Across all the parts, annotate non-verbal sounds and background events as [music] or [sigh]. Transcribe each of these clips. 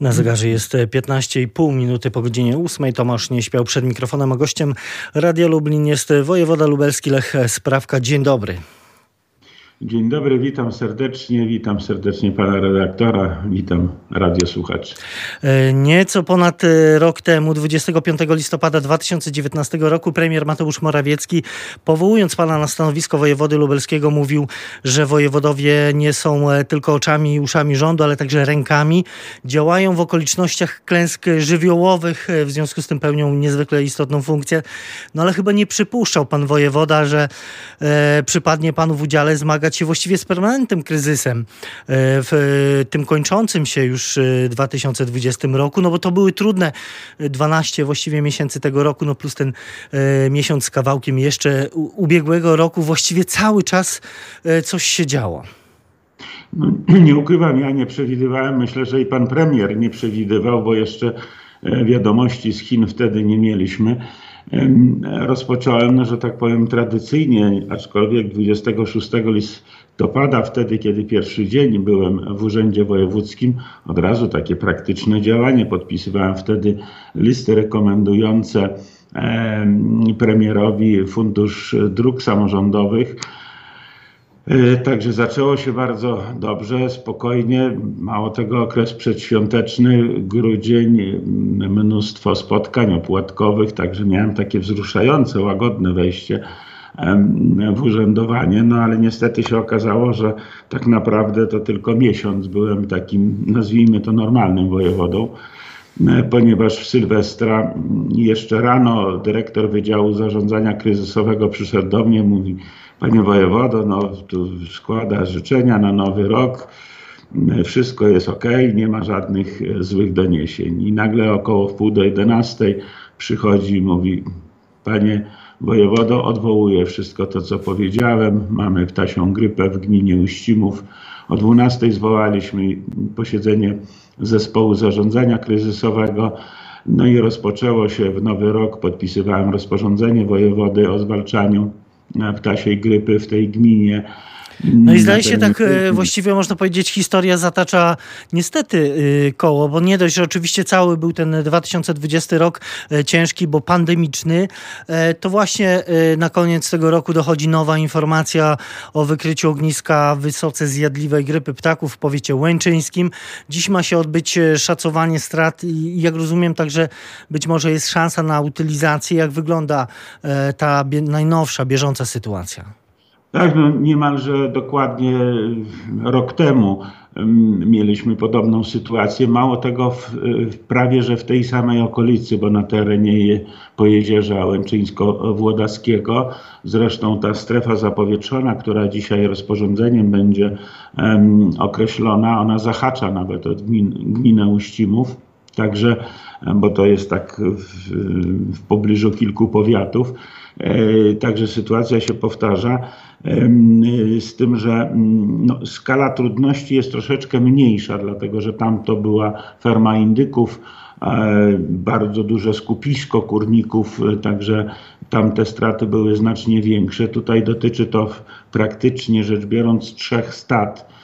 Na zegarze jest 15,5 minuty po godzinie 8. Tomasz nie śpiał przed mikrofonem, a gościem Radia Lublin jest wojewoda lubelski Lech Sprawka. Dzień dobry. Dzień dobry, witam serdecznie, witam serdecznie pana redaktora, witam radiosłuchaczy. E, nieco ponad e, rok temu, 25 listopada 2019 roku, premier Mateusz Morawiecki, powołując pana na stanowisko wojewody lubelskiego, mówił, że wojewodowie nie są e, tylko oczami i uszami rządu, ale także rękami. Działają w okolicznościach klęsk żywiołowych, w związku z tym pełnią niezwykle istotną funkcję. No ale chyba nie przypuszczał pan wojewoda, że e, przypadnie panu w udziale zmagać zmagać się właściwie z permanentnym kryzysem e, w tym kończącym się już 2020 e, roku, no bo to były trudne 12 właściwie miesięcy tego roku, no plus ten e, miesiąc z kawałkiem jeszcze ubiegłego roku, właściwie cały czas coś się działo. No, [clears throat] nie ukrywam, ja nie przewidywałem, myślę, że i pan premier nie przewidywał, bo jeszcze wiadomości z Chin wtedy nie mieliśmy rozpocząłem, no, że tak powiem, tradycyjnie, aczkolwiek 26 listopada, wtedy, kiedy pierwszy dzień byłem w Urzędzie Wojewódzkim, od razu takie praktyczne działanie. Podpisywałem wtedy listy rekomendujące premierowi Fundusz Dróg Samorządowych także zaczęło się bardzo dobrze, spokojnie. Mało tego, okres przedświąteczny, grudzień, mnóstwo spotkań opłatkowych, także miałem takie wzruszające, łagodne wejście w urzędowanie, no ale niestety się okazało, że tak naprawdę to tylko miesiąc byłem takim, nazwijmy to normalnym wojewodą, e, ponieważ w Sylwestra jeszcze rano dyrektor Wydziału Zarządzania Kryzysowego przyszedł do mnie, mówi, Panie wojewodo, no tu składa życzenia na nowy rok. Wszystko jest ok, nie ma żadnych złych doniesień. I nagle około wpół do 11 przychodzi i mówi: Panie wojewodo, odwołuję wszystko to, co powiedziałem. Mamy ptasią grypę w gminie Uścimów. O 12 zwołaliśmy posiedzenie zespołu zarządzania kryzysowego. No i rozpoczęło się w nowy rok. Podpisywałem rozporządzenie wojewody o zwalczaniu ptasiej grypy w tej gminie. No i zdaje się tak e, właściwie można powiedzieć historia zatacza niestety e, koło, bo nie dość, że oczywiście cały był ten 2020 rok e, ciężki, bo pandemiczny, to właśnie na koniec tego roku dochodzi nowa informacja o wykryciu ogniska wysoce zjadliwej grypy ptaków w powiecie łęczyńskim. Dziś ma się odbyć szacowanie strat i jak rozumiem także być może jest szansa na utylizację. Jak wygląda ta najnowsza, bieżąca sytuacja? Tak, no niemalże dokładnie rok temu mieliśmy podobną sytuację. Mało tego, w, w, prawie że w tej samej okolicy, bo na terenie Pojezierza Łęczyńsko-Włodaskiego. Zresztą ta strefa zapowietrzona, która dzisiaj rozporządzeniem będzie um, określona, ona zahacza nawet od gmin, gminę Uścimów. Także, bo to jest tak w, w pobliżu kilku powiatów. E, także sytuacja się powtarza z tym, że mm, no, skala trudności jest troszeczkę mniejsza, dlatego że tam to była ferma indyków, e, bardzo duże skupisko kurników, e, także tam te straty były znacznie większe. Tutaj dotyczy to praktycznie rzecz biorąc trzech stad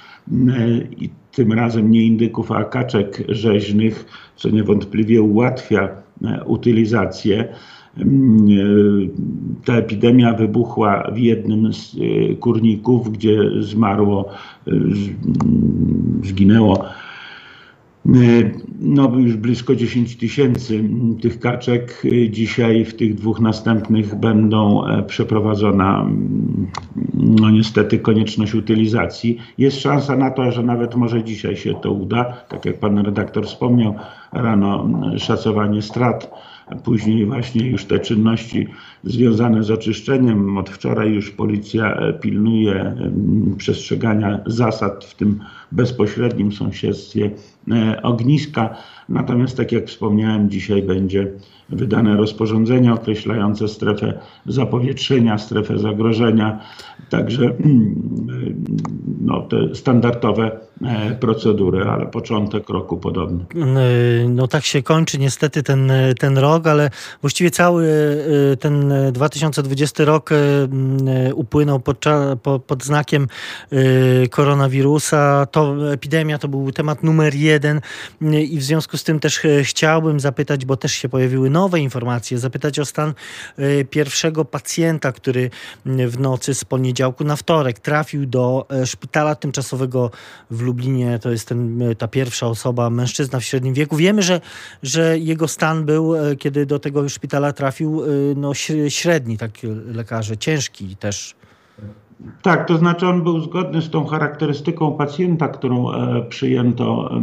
i tym razem nie indyków, a kaczek rzeźnych, co niewątpliwie ułatwia utylizację. Mm, e, ta epidemia wybuchła w jednym z e, kurników, gdzie zmarło, e, mm, zginęło no już blisko 10 tysięcy tych kaczek. Dzisiaj w tych dwóch następnych będą przeprowadzona mm, no niestety konieczność utylizacji. Jest szansa na to, że nawet może dzisiaj się to uda. Tak jak pan redaktor wspomniał, rano szacowanie strat Później właśnie już te czynności związane z oczyszczeniem. Od wczoraj już policja e, pilnuje przestrzegania zasad w tym bezpośrednim sąsiedztwie ogniska. Natomiast tak jak wspomniałem, dzisiaj będzie wydane rozporządzenie określające strefę zapowietrzenia, strefę zagrożenia. Także mm, no, te standardowe e, procedury, ale początek roku podobny. No tak się kończy niestety ten, ten rok, ale właściwie cały ten 2020 rok upłynął pod, pod znakiem koronawirusa. To epidemia to był temat numer jeden i w związku z tym też chciałbym zapytać, bo też się pojawiły nowe informacje, zapytać o stan pierwszego pacjenta, który w nocy z poniedziałku na wtorek trafił do e, szpitala tymczasowego w Lublinie. To jest ten, e, ta pierwsza osoba, mężczyzna w średnim wieku. Wiemy, że, że jego stan był, e, kiedy do tego szpitala trafił, no, średni, tak lekarze, ciężki też. Tak, to znaczy on był zgodny z tą charakterystyką pacjenta, którą e, przyjęto, e,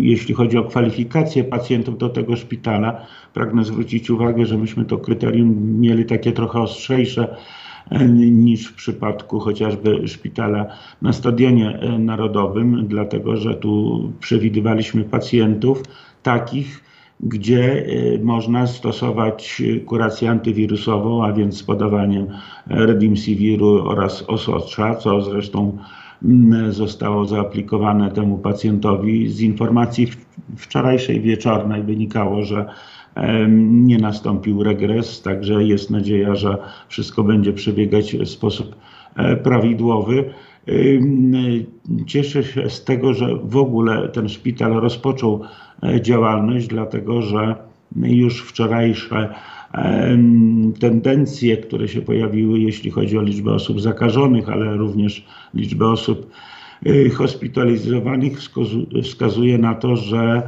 jeśli chodzi o kwalifikację pacjentów do tego szpitala. Pragnę zwrócić uwagę, że myśmy to kryterium mieli takie trochę ostrzejsze e, niż w przypadku chociażby szpitala na Stadionie Narodowym, dlatego że tu przewidywaliśmy pacjentów takich, gdzie y, można stosować kurację antywirusową, a więc z podawaniem Redimsiviru oraz Osocza, co zresztą mm, zostało zaaplikowane temu pacjentowi. Z informacji wczorajszej wieczornej wynikało, że nie nastąpił regres, także jest nadzieja, że wszystko będzie przebiegać w sposób e, prawidłowy. Cieszę się z tego, że w ogóle ten szpital rozpoczął e, działalność, dlatego że już wczorajsze tendencje, które się pojawiły, jeśli chodzi o liczbę osób zakażonych, ale również liczbę osób e, hospitalizowanych, wskazuje na to, że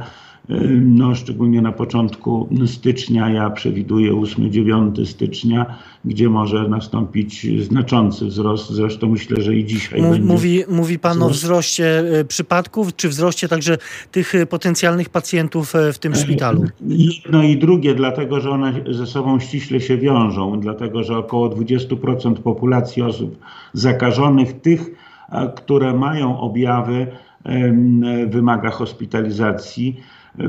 no, szczególnie na początku stycznia, ja przewiduję 8-9 stycznia, gdzie może nastąpić znaczący wzrost. Zresztą myślę, że i dzisiaj. Mówi, mówi, mówi Pan wzrost. o wzroście e, przypadków, czy wzroście także tych e, potencjalnych pacjentów e, w tym szpitalu? Jedno i drugie, dlatego że one ze sobą ściśle się wiążą, dlatego że około 20% populacji osób zakażonych, tych, które mają objawy, wymaga hospitalizacji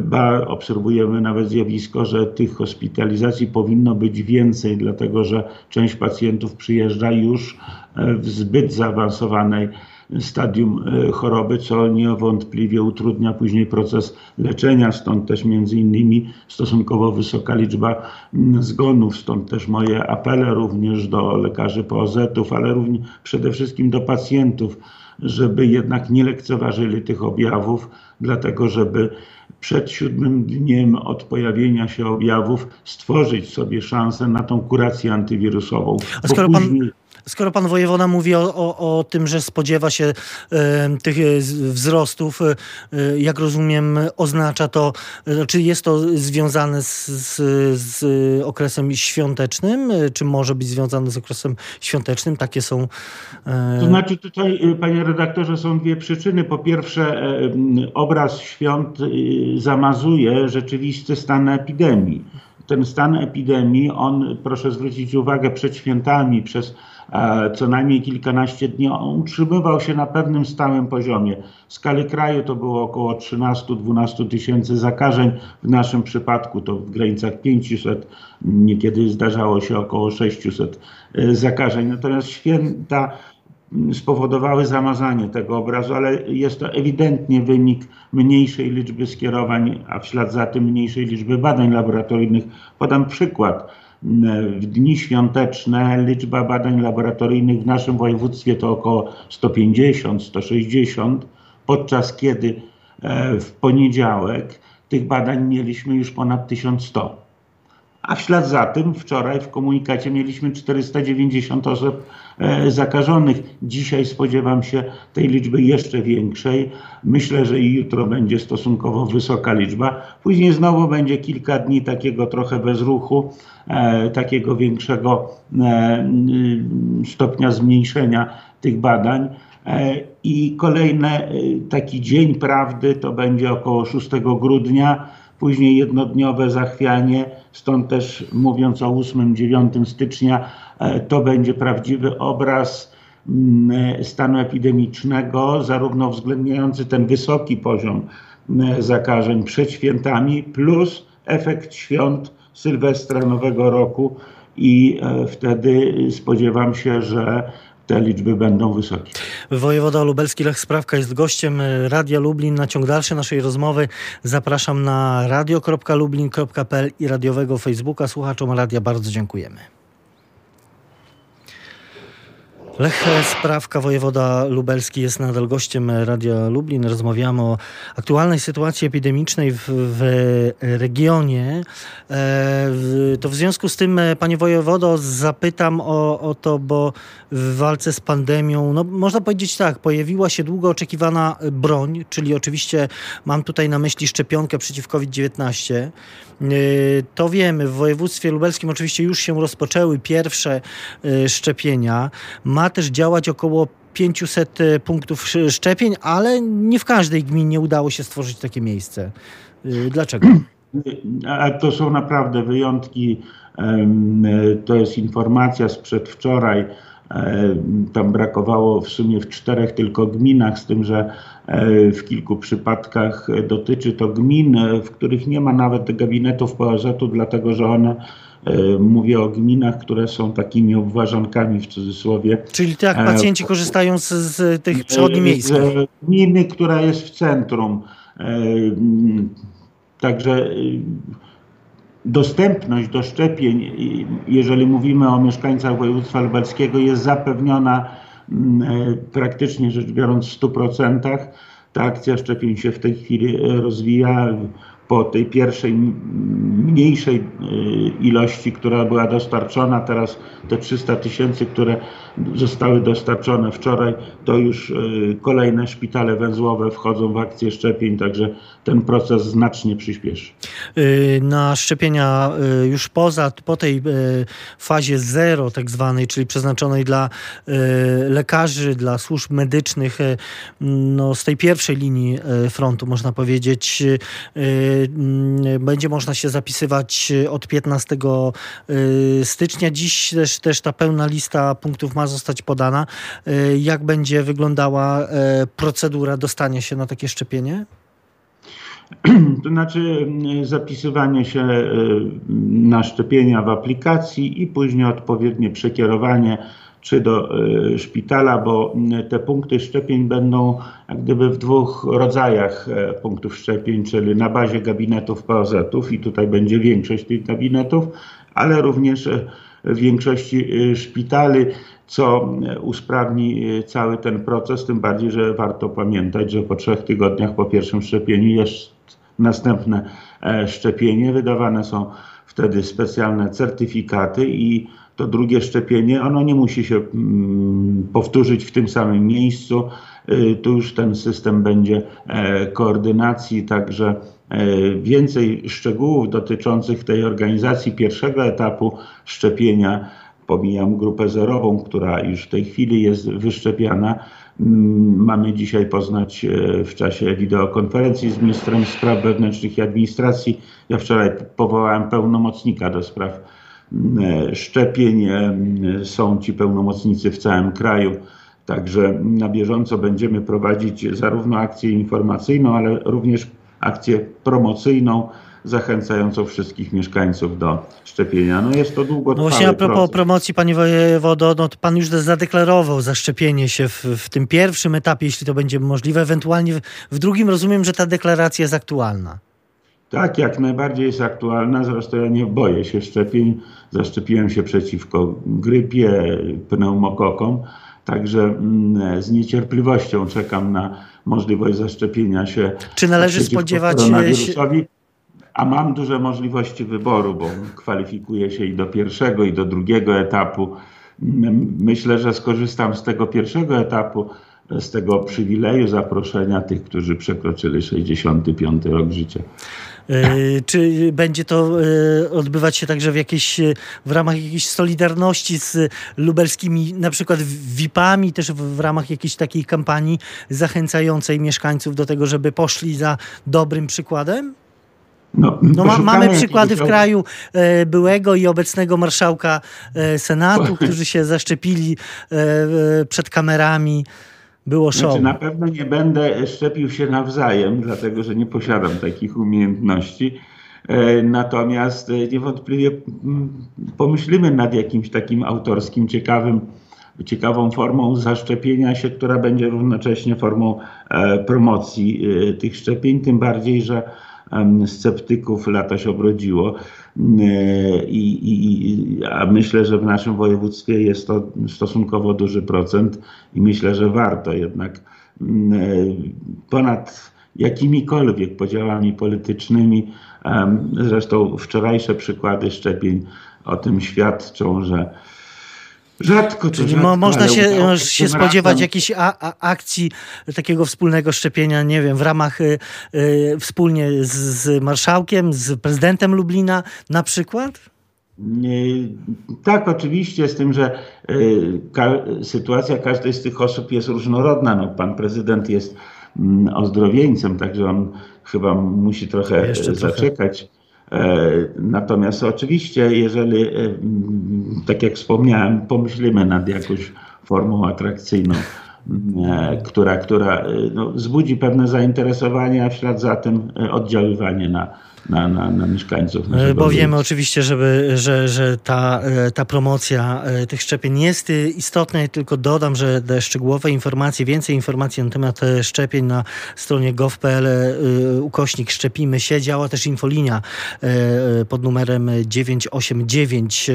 ba, obserwujemy nawet zjawisko, że tych hospitalizacji powinno być więcej, dlatego że część pacjentów przyjeżdża już e, w zbyt zaawansowanej stadium e, choroby, co niewątpliwie utrudnia później proces leczenia, stąd też między innymi stosunkowo wysoka liczba zgonów, stąd też moje apele również do lekarzy POZ-ów, ale również przede wszystkim do pacjentów, żeby jednak nie lekceważyli tych objawów, dlatego żeby przed siódmym dniem od pojawienia się objawów stworzyć sobie szansę na tą kurację antywirusową. A skoro pan, skoro pan wojewoda mówi o, o, o tym, że spodziewa się e, tych wzrostów, e, jak rozumiem, oznacza to, e, czy jest to związane z, z, z, okresem świątecznym, czy może być związane z okresem świątecznym? Takie są. To znaczy, tutaj, panie redaktorze, są dwie przyczyny. Po pierwsze, obraz świąt zamazuje rzeczywisty stan epidemii ten stan epidemii, on, proszę zwrócić uwagę, przed świętami, przez E, co najmniej kilkanaście dni, on utrzymywał się na pewnym stałym poziomie. W skali kraju to było około 13-12 tysięcy zakażeń, w naszym przypadku to w granicach 500, niekiedy zdarzało się około 600 e, zakażeń. Natomiast święta spowodowały zamazanie tego obrazu, ale jest to ewidentnie wynik mniejszej liczby skierowań, a w ślad za tym mniejszej liczby badań laboratoryjnych. Podam przykład w dni świąteczne liczba badań laboratoryjnych w naszym województwie to około 150-160, podczas kiedy e, w poniedziałek tych badań mieliśmy już ponad 1100. A w ślad za tym wczoraj w komunikacie mieliśmy 490 osób e, zakażonych. Dzisiaj spodziewam się tej liczby jeszcze większej. Myślę, że i jutro będzie stosunkowo wysoka liczba. Później znowu będzie kilka dni takiego trochę bezruchu, e, takiego większego e, stopnia zmniejszenia tych badań. I kolejny taki dzień prawdy to będzie około 6 grudnia później jednodniowe zachwianie, stąd też mówiąc o 8-9 stycznia, e, to będzie prawdziwy obraz mm, stanu epidemicznego, zarówno uwzględniający ten wysoki poziom mm, zakażeń przed świętami, plus efekt świąt Sylwestra Nowego Roku. I e, wtedy spodziewam się, że te liczby będą wysokie. Wojewoda lubelski Lech Sprawka jest gościem Radia Lublin. Na ciąg dalszy naszej rozmowy zapraszam na radio.lublin.pl i radiowego Facebooka. Słuchaczom radia bardzo dziękujemy. Lech Sprawka, wojewoda lubelski jest nadal gościem Radia Lublin. Rozmawiamy o aktualnej sytuacji epidemicznej w, w regionie. E, to w związku z tym, panie wojewodo, zapytam o, o to, bo w walce z pandemią, no można powiedzieć tak, pojawiła się długo oczekiwana broń, czyli oczywiście mam tutaj na myśli szczepionkę przeciw COVID-19. E, to wiemy, w województwie lubelskim oczywiście już się rozpoczęły pierwsze e, szczepienia. Ma też działać około 500 e, punktów szczepień, ale nie w każdej gminie udało się stworzyć takie miejsce. E, dlaczego? [clears throat] To są naprawdę wyjątki. E, to jest informacja sprzed wczoraj. Tam brakowało w sumie w czterech tylko gminach, z tym, że w kilku przypadkach dotyczy to gmin, w których nie ma nawet gabinetów POZ-u, dlatego że one E, mówię o gminach, które są takimi obważankami w cudzysłowie. Czyli tak, pacjenci korzystają z, z tych przychodni miejskich. Gminy, która jest w centrum. E, także dostępność do szczepień, jeżeli mówimy o mieszkańcach województwa lubelskiego, jest zapewniona praktycznie rzecz biorąc w 100%. Ta akcja szczepień się w tej chwili rozwija po tej pierwszej mniejszej y, ilości, która była dostarczona, teraz te 300 tysięcy, które zostały dostarczone wczoraj, to już y, kolejne szpitale węzłowe wchodzą w akcję szczepień, także ten proces znacznie przyspieszy. Y, na szczepienia już poza, po tej fazie zero tak zwanej, czyli przeznaczonej dla lekarzy, dla służb medycznych, no z tej pierwszej linii frontu można powiedzieć, będzie można się zapisywać od 15 y, stycznia. Dziś też, też ta pełna lista punktów ma zostać podana. Y, jak będzie wyglądała y, procedura dostania się na takie szczepienie? [clears throat] To znaczy zapisywanie się na szczepienia w aplikacji i później odpowiednie przekierowanie czy do y, szpitala, bo te punkty szczepień będą jak gdyby w dwóch rodzajach e, punktów szczepień, czyli na bazie gabinetów POZ-ów i tutaj będzie większość tych gabinetów, ale również e, w większości szpitali, co e, usprawni cały ten proces, tym bardziej, że warto pamiętać, że po trzech tygodniach po pierwszym szczepieniu jest następne szczepienie. Wydawane są wtedy specjalne certyfikaty i to drugie szczepienie, ono nie musi się mm, powtórzyć w tym samym miejscu. Y, tu już ten system będzie e, koordynacji, także e, więcej szczegółów dotyczących tej organizacji pierwszego etapu szczepienia. Pomijam grupę zerową, która już w tej chwili jest wyszczepiana. Mm, mamy dzisiaj poznać e, w czasie wideokonferencji z ministrem spraw wewnętrznych i administracji. Ja wczoraj powołałem pełnomocnika do spraw szczepień. E, są ci pełnomocnicy w całym kraju. Także na bieżąco będziemy prowadzić zarówno akcję informacyjną, ale również akcję promocyjną zachęcającą wszystkich mieszkańców do szczepienia. No jest to długo No właśnie a propos proces. promocji, panie wojewodo, no to pan już zadeklarował zaszczepienie się w, w tym pierwszym etapie, jeśli to będzie możliwe. Ewentualnie w, w drugim rozumiem, że ta deklaracja jest aktualna. Tak, jak najbardziej jest aktualna. Zresztą ja nie boję się szczepień. Zaszczepiłem się przeciwko grypie, pneumokokom. Także mm, z niecierpliwością czekam na możliwość zaszczepienia się. Czy należy spodziewać się. A mam duże możliwości wyboru, bo kwalifikuję się i do pierwszego, i do drugiego etapu. Myślę, że skorzystam z tego pierwszego etapu, z tego przywileju zaproszenia tych, którzy przekroczyli 65 rok życia. E, czy będzie to e, odbywać się także w, jakiejś, e, w ramach jakiejś solidarności z lubelskimi na przykład VIP-ami, też w ramach jakiejś takiej kampanii zachęcającej mieszkańców do tego, żeby poszli za dobrym przykładem? No, no ma, mamy przykłady w kraju e, byłego i obecnego marszałka e, Senatu, którzy się zaszczepili e, przed kamerami. Było show. Znaczy, na pewno nie będę szczepił się nawzajem, dlatego że nie posiadam takich umiejętności. E, natomiast e, niewątpliwie mm, pomyślimy nad jakimś takim autorskim, ciekawym ciekawą formą zaszczepienia się, która będzie równocześnie formą promocji tych szczepień, tym bardziej, że sceptyków lata się obrodziło. I, i, a myślę, że w naszym województwie jest to stosunkowo duży procent i myślę, że warto jednak ponad jakimikolwiek podziałami politycznymi. Zresztą wczorajsze przykłady szczepień o tym świadczą, że Rzadko Czyli rzadko, można się, się spodziewać jakiejś akcji takiego wspólnego szczepienia, nie wiem, w ramach y, y, wspólnie z, z, marszałkiem, z prezydentem Lublina na przykład? Tak, oczywiście, z tym, że y, ka sytuacja każdej z tych osób jest różnorodna. No, pan prezydent jest mm, ozdrowieńcem, także on chyba musi trochę Jeszcze zaczekać. Trochę natomiast oczywiście, jeżeli, e, tak jak wspomniałem, pomyślimy nad jakąś formą atrakcyjną, e, która, która no, wzbudzi pewne zainteresowanie, a w ślad za tym oddziaływanie na, na, na, na mieszkańców. E, bo wiemy oczywiście, żeby, że, że ta, e, ta promocja e, tych szczepień jest istotna. tylko dodam, że szczegółowe informacje, więcej informacji na temat szczepień na stronie gov.pl ukośnik szczepimy się. Działa też infolinia pod numerem 989.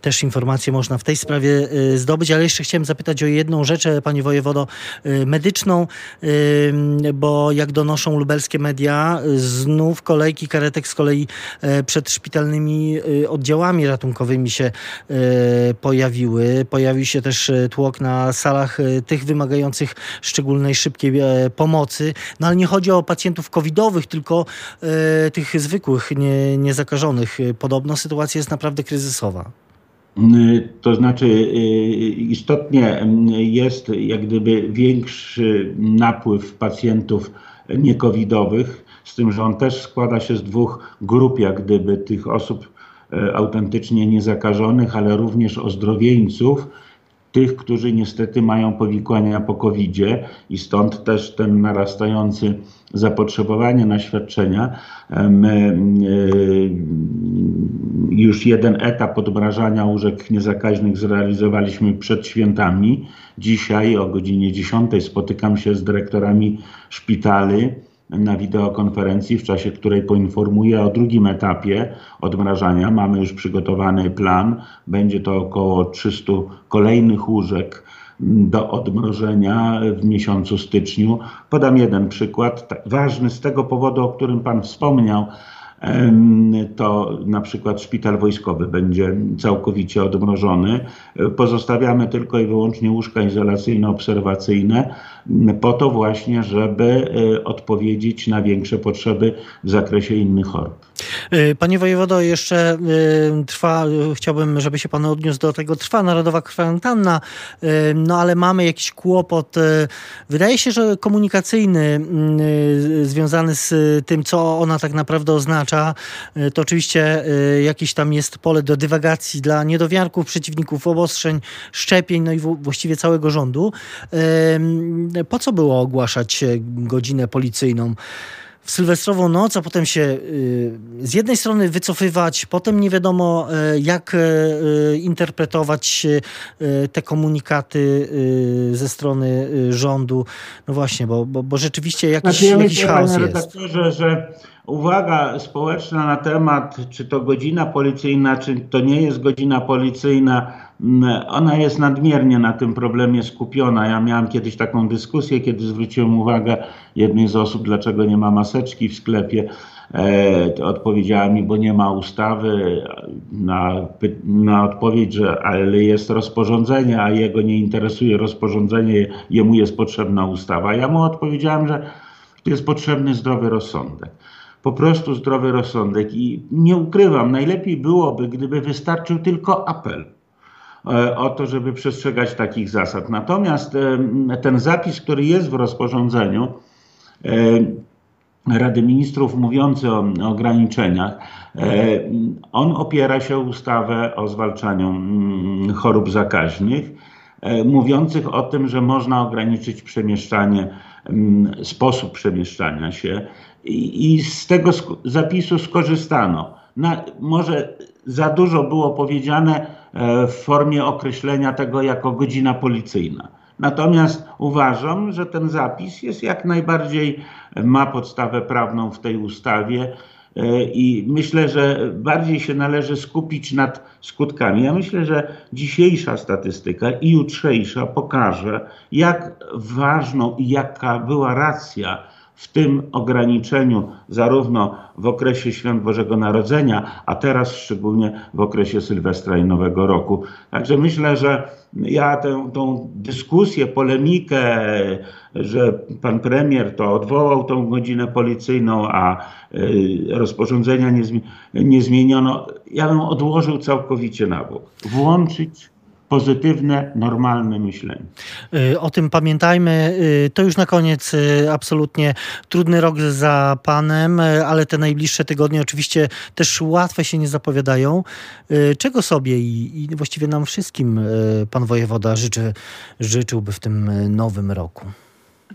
Też informacje można w tej sprawie zdobyć, ale jeszcze chciałem zapytać o jedną rzecz, panie wojewodo, medyczną, bo jak donoszą lubelskie media, znów kolejki kolejki karetek z kolei e, przed szpitalnymi e, oddziałami ratunkowymi się e, pojawiły. Pojawił się też tłok na salach tych wymagających szczególnej szybkiej pomocy. No ale nie chodzi o pacjentów covidowych, tylko tych zwykłych, nie, niezakażonych. Podobno sytuacja jest naprawdę kryzysowa. To znaczy, istotnie jest jak gdyby większy napływ pacjentów niekowidowych, z tym, że on też składa się z dwóch grup, jak gdyby tych osób e, autentycznie niezakażonych, ale również ozdrowieńców, tych, którzy niestety mają powikłania po covid i stąd też ten narastający zapotrzebowanie na świadczenia. My e, już jeden etap odmrażania łóżek niezakaźnych zrealizowaliśmy przed świętami. Dzisiaj o godzinie 10 spotykam się z dyrektorami szpitali na wideokonferencji, w czasie której poinformuję o drugim etapie odmrażania. Mamy już przygotowany plan. Będzie to około 300 kolejnych łóżek do odmrożenia w miesiącu styczniu. Podam jeden przykład, ważny z tego powodu, o którym Pan wspomniał to na przykład szpital wojskowy będzie całkowicie odmrożony. Pozostawiamy tylko i wyłącznie łóżka izolacyjno-obserwacyjne po to właśnie, żeby e, odpowiedzieć na większe potrzeby w zakresie innych chorób. E, panie wojewodo, jeszcze e, trwa, chciałbym, żeby się pan odniósł do tego, trwa narodowa kwarantanna, no ale mamy jakiś kłopot, wydaje się, że komunikacyjny, związany z tym, co ona tak naprawdę oznacza y, to oczywiście y, jakieś tam jest pole do dywagacji dla niedowiarków, przeciwników obostrzeń, szczepień, no i właściwie całego rządu. Po co było ogłaszać e, godzinę policyjną? w sylwestrową noc, a potem się y, z jednej strony wycofywać, potem nie wiadomo e, jak e, interpretować te komunikaty ze strony rządu. No właśnie, bo, bo, bo rzeczywiście jakiś, znaczy, ja jakiś myślę, chaos jest. że uwaga społeczna na temat, czy to godzina policyjna, czy to nie jest godzina policyjna, ona jest nadmiernie na tym problemie skupiona. Ja miałem kiedyś taką dyskusję, kiedy zwróciłem uwagę jednej z osób, dlaczego nie ma maseczki w sklepie. E, odpowiedziała mi, bo nie ma ustawy. Na, na odpowiedź, że ale jest rozporządzenie, a jego nie interesuje rozporządzenie, jemu jest potrzebna ustawa. Ja mu odpowiedziałem, że jest potrzebny zdrowy rozsądek po prostu zdrowy rozsądek. I nie ukrywam, najlepiej byłoby, gdyby wystarczył tylko apel o to, żeby przestrzegać takich zasad. Natomiast e, ten zapis, który jest w rozporządzeniu e, Rady Ministrów mówiący o ograniczeniach, on opiera się o ustawę o zwalczaniu chorób zakaźnych, mówiących o tym, że można ograniczyć przemieszczanie, sposób przemieszczania się i, z tego zapisu skorzystano. Na, może za dużo było powiedziane w formie określenia tego jako godzina policyjna. Natomiast uważam, że ten zapis jest jak najbardziej, ma podstawę prawną w tej ustawie e, i myślę, że bardziej się należy skupić nad skutkami. Ja myślę, że dzisiejsza statystyka i jutrzejsza pokaże, jak ważną i jaka była racja w tym ograniczeniu, zarówno w okresie świąt Bożego Narodzenia, a teraz szczególnie w okresie Sylwestra i Nowego Roku. Także myślę, że ja tę, tą dyskusję, polemikę, że pan premier to odwołał tą godzinę policyjną, a y, rozporządzenia nie, nie zmieniono, ja bym odłożył całkowicie na bok. Włączyć pozytywne, normalne myślenie. Y, o tym pamiętajmy. Y, to już na koniec y, absolutnie trudny rok za Panem, ale te najbliższe tygodnie oczywiście też łatwe się nie zapowiadają. Czego sobie i, właściwie nam wszystkim Pan Wojewoda życzy, życzyłby w tym nowym roku?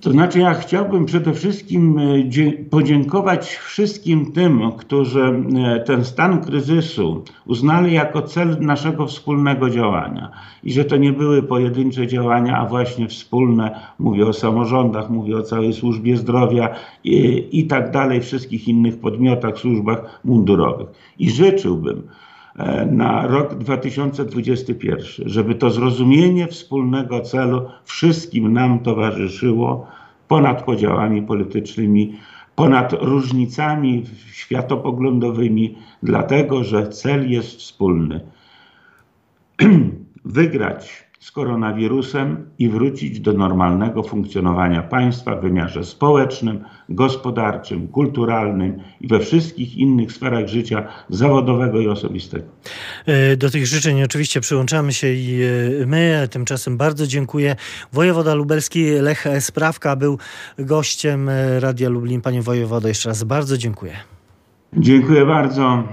To znaczy, ja chciałbym przede wszystkim e, podziękować wszystkim tym, którzy e, ten stan kryzysu uznali jako cel naszego wspólnego działania i że to nie były pojedyncze działania, a właśnie wspólne. Mówię o samorządach, mówię o całej służbie zdrowia i, i tak dalej, wszystkich innych podmiotach, służbach mundurowych. I życzyłbym, na rok 2021, żeby to zrozumienie wspólnego celu wszystkim nam towarzyszyło ponad podziałami politycznymi, ponad różnicami światopoglądowymi, dlatego że cel jest wspólny. [clears throat] Wygrać z koronawirusem i wrócić do normalnego funkcjonowania państwa w wymiarze społecznym, gospodarczym, kulturalnym i we wszystkich innych sferach życia zawodowego i osobistego. E, do tych życzeń oczywiście przyłączamy się i e, my. Tymczasem bardzo dziękuję. Wojewoda lubelski Lech Sprawka był gościem e, Radia Lublin. Panie wojewodo, jeszcze raz bardzo dziękuję. Dziękuję bardzo.